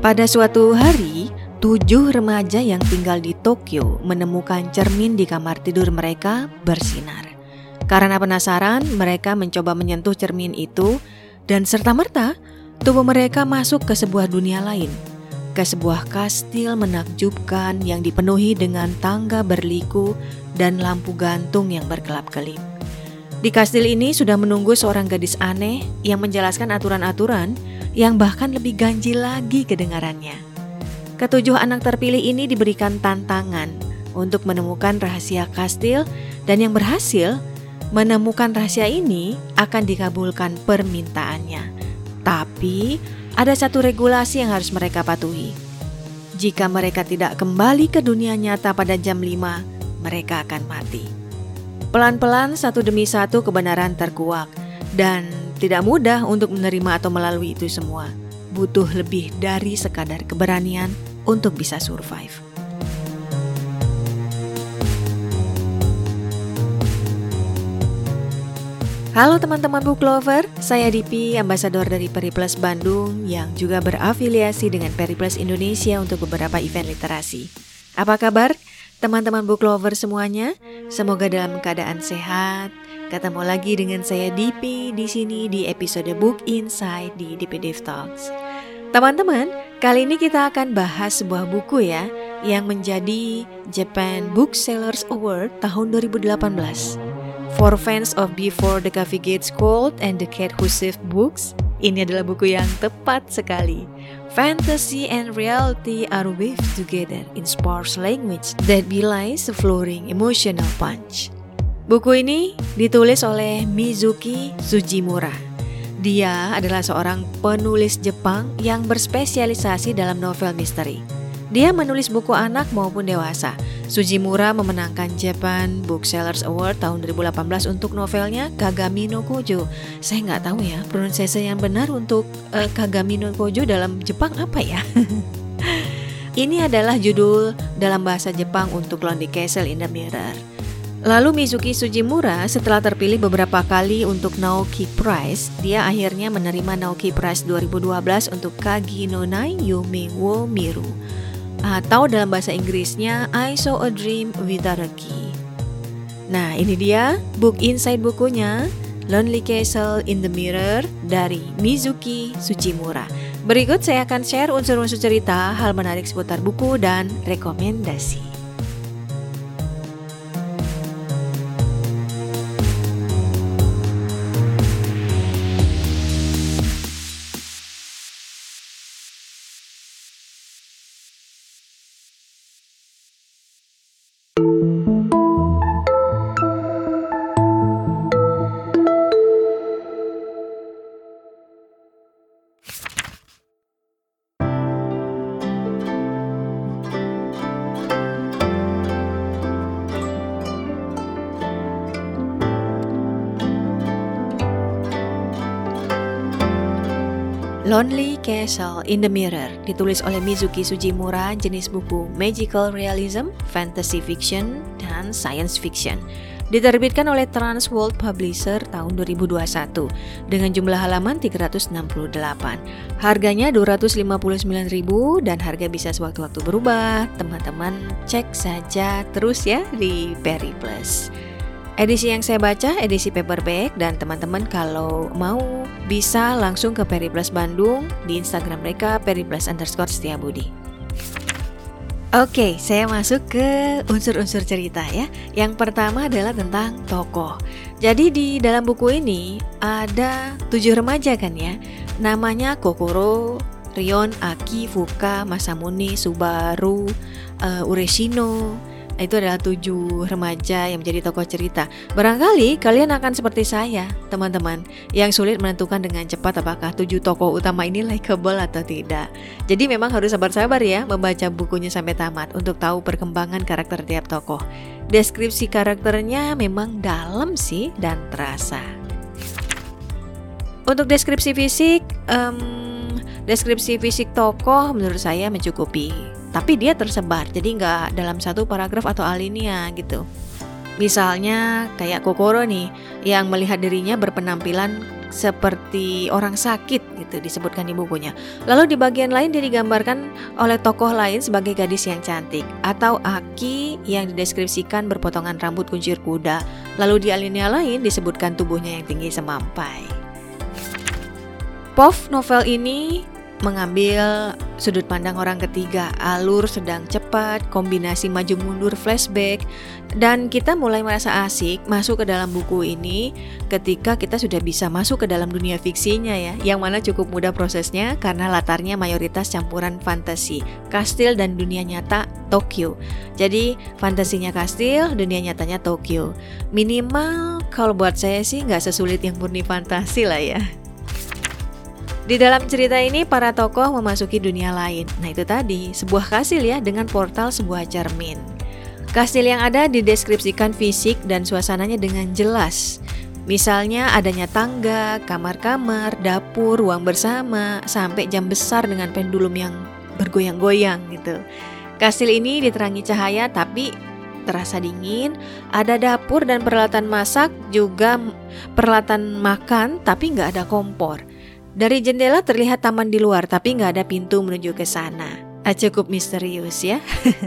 Pada suatu hari, tujuh remaja yang tinggal di Tokyo menemukan cermin di kamar tidur mereka bersinar. Karena penasaran, mereka mencoba menyentuh cermin itu dan serta-merta tubuh mereka masuk ke sebuah dunia lain. Ke sebuah kastil menakjubkan yang dipenuhi dengan tangga berliku dan lampu gantung yang berkelap-kelip. Di kastil ini sudah menunggu seorang gadis aneh yang menjelaskan aturan-aturan yang bahkan lebih ganjil lagi kedengarannya. Ketujuh anak terpilih ini diberikan tantangan untuk menemukan rahasia kastil dan yang berhasil menemukan rahasia ini akan dikabulkan permintaannya. Tapi ada satu regulasi yang harus mereka patuhi. Jika mereka tidak kembali ke dunia nyata pada jam 5, mereka akan mati. Pelan-pelan satu demi satu kebenaran terkuak dan tidak mudah untuk menerima atau melalui itu semua. Butuh lebih dari sekadar keberanian untuk bisa survive. Halo teman-teman book lover, saya Dipi, ambasador dari Periplus Bandung yang juga berafiliasi dengan Periplus Indonesia untuk beberapa event literasi. Apa kabar teman-teman book lover semuanya? Semoga dalam keadaan sehat, Ketemu lagi dengan saya Dipi di sini di episode Book Insight di Dev Talks. Teman-teman, kali ini kita akan bahas sebuah buku ya yang menjadi Japan Booksellers Award tahun 2018. For fans of Before the Coffee Gets Cold and the Cat Who Saved Books, ini adalah buku yang tepat sekali. Fantasy and reality are weaved together in sparse language that belies a flooring emotional punch. Buku ini ditulis oleh Mizuki Sujimura. Dia adalah seorang penulis Jepang yang berspesialisasi dalam novel misteri. Dia menulis buku anak maupun dewasa. Sujimura memenangkan Japan Booksellers Award tahun 2018 untuk novelnya Kagami no Kojo. Saya nggak tahu ya pronunciasi yang benar untuk uh, Kagami no Kojo dalam Jepang apa ya? Ini adalah judul dalam bahasa Jepang untuk Lonely Castle in the Mirror. Lalu Mizuki Sujimura setelah terpilih beberapa kali untuk Naoki Prize, dia akhirnya menerima Naoki Prize 2012 untuk Kagi no Nai Yume wo Miru. Atau dalam bahasa Inggrisnya I Saw a Dream Without a Key. Nah ini dia book inside bukunya Lonely Castle in the Mirror dari Mizuki Sujimura. Berikut saya akan share unsur-unsur cerita, hal menarik seputar buku, dan rekomendasi. Lonely Castle in the Mirror ditulis oleh Mizuki Sujimura jenis buku Magical Realism, Fantasy Fiction, dan Science Fiction. Diterbitkan oleh Transworld Publisher tahun 2021 dengan jumlah halaman 368. Harganya 259.000 dan harga bisa sewaktu-waktu berubah. Teman-teman cek saja terus ya di Peri Plus. Edisi yang saya baca edisi paperback dan teman-teman kalau mau bisa langsung ke Periplus Bandung di Instagram mereka periplus underscore setiabudi. Oke, saya masuk ke unsur-unsur cerita ya. Yang pertama adalah tentang tokoh. Jadi di dalam buku ini ada tujuh remaja kan ya. Namanya Kokoro, Rion, Aki, Fuka, Masamune, Subaru, uh, Ureshino, itu adalah tujuh remaja yang menjadi tokoh cerita. Barangkali kalian akan seperti saya, teman-teman, yang sulit menentukan dengan cepat apakah tujuh tokoh utama ini likable atau tidak. Jadi memang harus sabar-sabar ya membaca bukunya sampai tamat untuk tahu perkembangan karakter tiap tokoh. Deskripsi karakternya memang dalam sih dan terasa. Untuk deskripsi fisik, um, deskripsi fisik tokoh menurut saya mencukupi tapi dia tersebar jadi nggak dalam satu paragraf atau alinea gitu misalnya kayak Kokoro nih yang melihat dirinya berpenampilan seperti orang sakit gitu disebutkan di bukunya. Lalu di bagian lain dia digambarkan oleh tokoh lain sebagai gadis yang cantik atau Aki yang dideskripsikan berpotongan rambut kuncir kuda. Lalu di alinea lain disebutkan tubuhnya yang tinggi semampai. Pov novel ini mengambil sudut pandang orang ketiga, alur sedang cepat, kombinasi maju mundur flashback, dan kita mulai merasa asik masuk ke dalam buku ini ketika kita sudah bisa masuk ke dalam dunia fiksinya ya, yang mana cukup mudah prosesnya karena latarnya mayoritas campuran fantasi, kastil dan dunia nyata Tokyo. Jadi fantasinya kastil, dunia nyatanya Tokyo. Minimal kalau buat saya sih nggak sesulit yang murni fantasi lah ya. Di dalam cerita ini para tokoh memasuki dunia lain. Nah itu tadi, sebuah kastil ya dengan portal sebuah cermin. Kastil yang ada dideskripsikan fisik dan suasananya dengan jelas. Misalnya adanya tangga, kamar-kamar, dapur, ruang bersama, sampai jam besar dengan pendulum yang bergoyang-goyang gitu. Kastil ini diterangi cahaya tapi terasa dingin, ada dapur dan peralatan masak, juga peralatan makan tapi nggak ada kompor. Dari jendela terlihat taman di luar, tapi nggak ada pintu menuju ke sana. Ah, cukup misterius ya.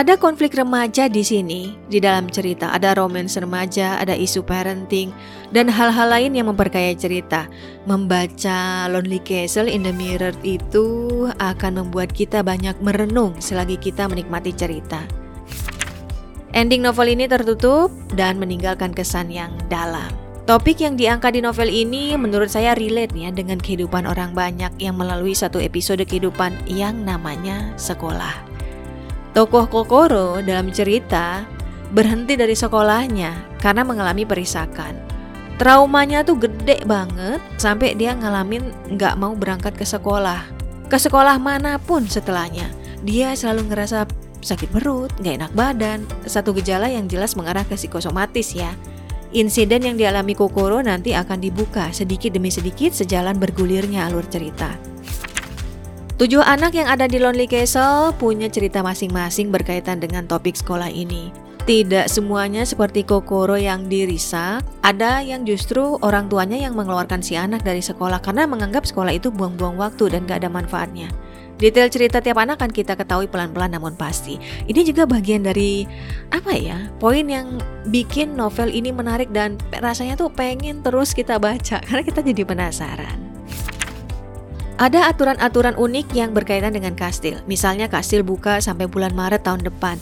ada konflik remaja di sini, di dalam cerita. Ada romance remaja, ada isu parenting, dan hal-hal lain yang memperkaya cerita. Membaca Lonely Castle in the Mirror itu akan membuat kita banyak merenung selagi kita menikmati cerita. Ending novel ini tertutup dan meninggalkan kesan yang dalam. Topik yang diangkat di novel ini menurut saya relate ya dengan kehidupan orang banyak yang melalui satu episode kehidupan yang namanya sekolah. Tokoh Kokoro dalam cerita berhenti dari sekolahnya karena mengalami perisakan. Traumanya tuh gede banget sampai dia ngalamin nggak mau berangkat ke sekolah. Ke sekolah mana pun setelahnya, dia selalu ngerasa sakit perut, nggak enak badan, satu gejala yang jelas mengarah ke psikosomatis ya. Insiden yang dialami Kokoro nanti akan dibuka sedikit demi sedikit sejalan bergulirnya alur cerita. Tujuh anak yang ada di Lonely Castle punya cerita masing-masing berkaitan dengan topik sekolah ini. Tidak semuanya seperti Kokoro yang dirisak, ada yang justru orang tuanya yang mengeluarkan si anak dari sekolah karena menganggap sekolah itu buang-buang waktu dan gak ada manfaatnya. Detail cerita tiap anak akan kita ketahui pelan-pelan namun pasti. Ini juga bagian dari apa ya? Poin yang bikin novel ini menarik dan rasanya tuh pengen terus kita baca karena kita jadi penasaran. Ada aturan-aturan unik yang berkaitan dengan kastil. Misalnya kastil buka sampai bulan Maret tahun depan.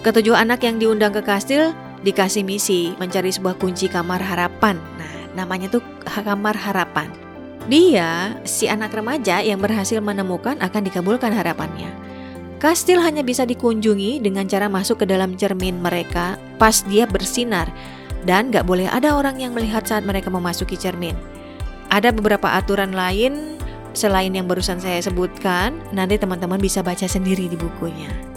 Ketujuh anak yang diundang ke kastil dikasih misi mencari sebuah kunci kamar harapan. Nah, namanya tuh kamar harapan. Dia, si anak remaja yang berhasil menemukan akan dikabulkan harapannya. Kastil hanya bisa dikunjungi dengan cara masuk ke dalam cermin mereka pas dia bersinar dan gak boleh ada orang yang melihat saat mereka memasuki cermin. Ada beberapa aturan lain selain yang barusan saya sebutkan, nanti teman-teman bisa baca sendiri di bukunya.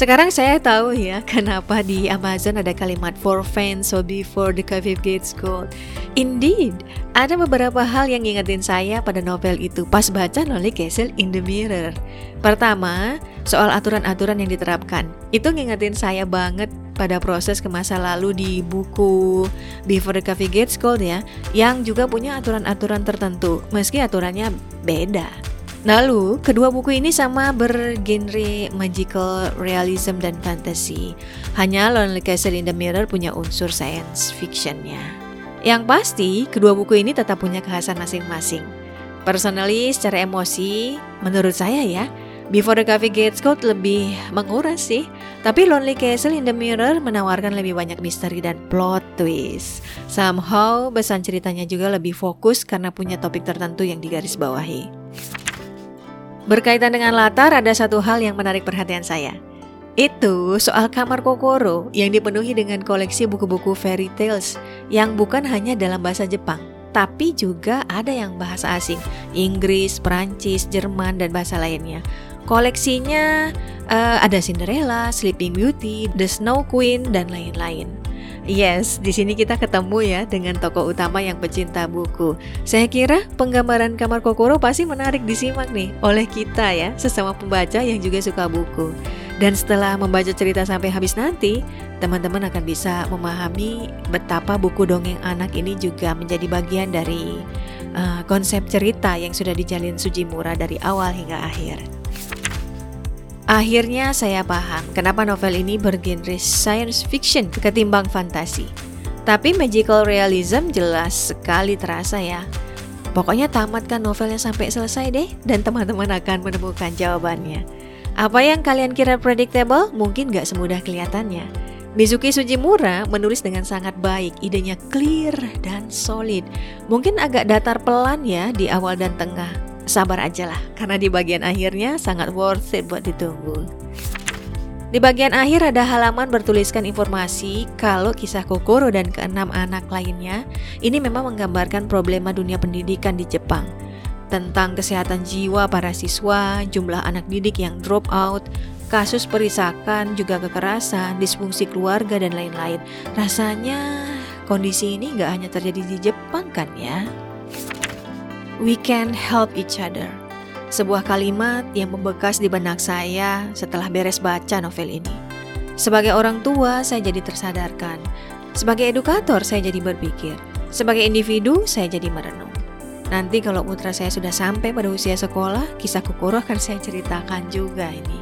Sekarang saya tahu ya kenapa di Amazon ada kalimat for fans so before the coffee gets cold. Indeed, ada beberapa hal yang ngingetin saya pada novel itu pas baca Lonely Castle in the Mirror. Pertama, soal aturan-aturan yang diterapkan. Itu ngingetin saya banget pada proses ke masa lalu di buku Before the Coffee Gets Cold ya, yang juga punya aturan-aturan tertentu, meski aturannya beda. Lalu, kedua buku ini sama bergenre magical realism dan fantasy. Hanya Lonely Castle in the Mirror punya unsur science fictionnya. Yang pasti, kedua buku ini tetap punya kekhasan masing-masing. Personally, secara emosi, menurut saya ya, Before the Coffee Gets Cold lebih menguras sih. Tapi Lonely Castle in the Mirror menawarkan lebih banyak misteri dan plot twist. Somehow, besan ceritanya juga lebih fokus karena punya topik tertentu yang digarisbawahi. Berkaitan dengan latar, ada satu hal yang menarik perhatian saya. Itu soal kamar Kokoro yang dipenuhi dengan koleksi buku-buku fairy tales yang bukan hanya dalam bahasa Jepang, tapi juga ada yang bahasa asing, Inggris, Perancis, Jerman, dan bahasa lainnya. Koleksinya uh, ada Cinderella, Sleeping Beauty, The Snow Queen, dan lain-lain. Yes, di sini kita ketemu ya dengan tokoh utama yang pecinta buku. Saya kira penggambaran kamar Kokoro pasti menarik disimak nih oleh kita ya, sesama pembaca yang juga suka buku. Dan setelah membaca cerita sampai habis nanti, teman-teman akan bisa memahami betapa buku dongeng anak ini juga menjadi bagian dari uh, konsep cerita yang sudah dijalin Sujimura dari awal hingga akhir. Akhirnya saya paham kenapa novel ini bergenre science fiction ketimbang fantasi. Tapi magical realism jelas sekali terasa ya. Pokoknya tamatkan novelnya sampai selesai deh dan teman-teman akan menemukan jawabannya. Apa yang kalian kira predictable mungkin gak semudah kelihatannya. Mizuki Sujimura menulis dengan sangat baik, idenya clear dan solid. Mungkin agak datar pelan ya di awal dan tengah. Sabar aja lah, karena di bagian akhirnya sangat worth it buat ditunggu. Di bagian akhir ada halaman bertuliskan informasi kalau kisah Kokoro dan keenam anak lainnya ini memang menggambarkan problema dunia pendidikan di Jepang tentang kesehatan jiwa para siswa, jumlah anak didik yang drop out, kasus perisakan, juga kekerasan, disfungsi keluarga, dan lain-lain. Rasanya kondisi ini nggak hanya terjadi di Jepang kan ya? We can help each other. Sebuah kalimat yang membekas di benak saya setelah beres baca novel ini. Sebagai orang tua, saya jadi tersadarkan. Sebagai edukator, saya jadi berpikir. Sebagai individu, saya jadi merenung. Nanti kalau putra saya sudah sampai pada usia sekolah, kisah Kokoro akan saya ceritakan juga ini.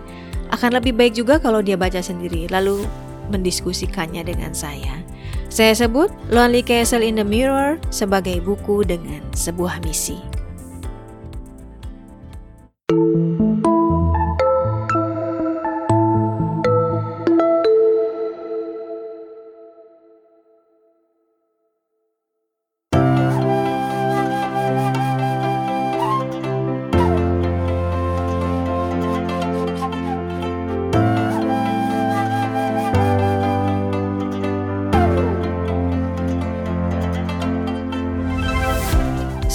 Akan lebih baik juga kalau dia baca sendiri, lalu mendiskusikannya dengan saya. Saya sebut Lonely Castle in the Mirror sebagai buku dengan sebuah misi.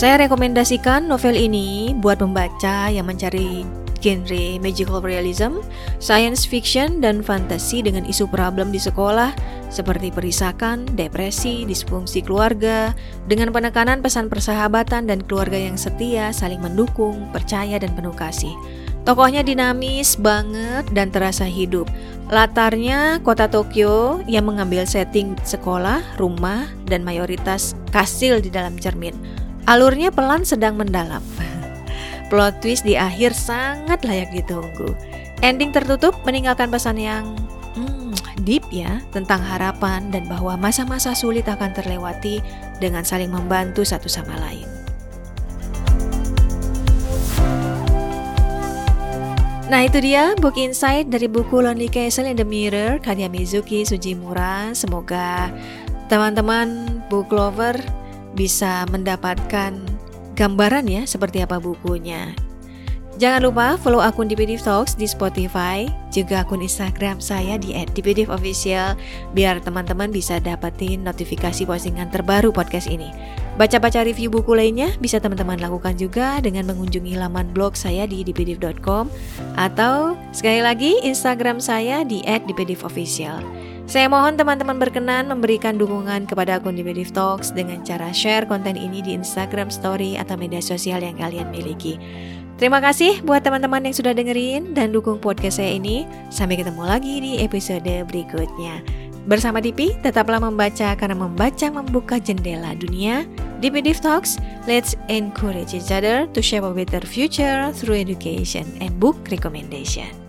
Saya rekomendasikan novel ini buat pembaca yang mencari genre magical realism, science fiction, dan fantasi dengan isu problem di sekolah seperti perisakan, depresi, disfungsi keluarga, dengan penekanan pesan persahabatan dan keluarga yang setia, saling mendukung, percaya, dan penuh kasih. Tokohnya dinamis banget dan terasa hidup. Latarnya kota Tokyo yang mengambil setting sekolah, rumah, dan mayoritas kastil di dalam cermin. Alurnya pelan sedang mendalam. Plot twist di akhir sangat layak ditunggu. Ending tertutup meninggalkan pesan yang hmm, deep ya tentang harapan dan bahwa masa-masa sulit akan terlewati dengan saling membantu satu sama lain. Nah itu dia book insight dari buku Lonely Castle in the Mirror karya Mizuki Sujimura. Semoga teman-teman book lover bisa mendapatkan gambaran ya seperti apa bukunya. Jangan lupa follow akun DPDIV Talks di Spotify, juga akun Instagram saya di @dpdivofficial biar teman-teman bisa dapetin notifikasi postingan terbaru podcast ini. Baca-baca review buku lainnya bisa teman-teman lakukan juga dengan mengunjungi laman blog saya di dpdiv.com atau sekali lagi Instagram saya di @dpdivofficial. Saya mohon teman-teman berkenan memberikan dukungan kepada akun Dipedif Talks dengan cara share konten ini di Instagram Story atau media sosial yang kalian miliki. Terima kasih buat teman-teman yang sudah dengerin dan dukung podcast saya ini. Sampai ketemu lagi di episode berikutnya. Bersama Dipi, tetaplah membaca karena membaca membuka jendela dunia. Dipi Div Talks, let's encourage each other to shape a better future through education and book recommendation.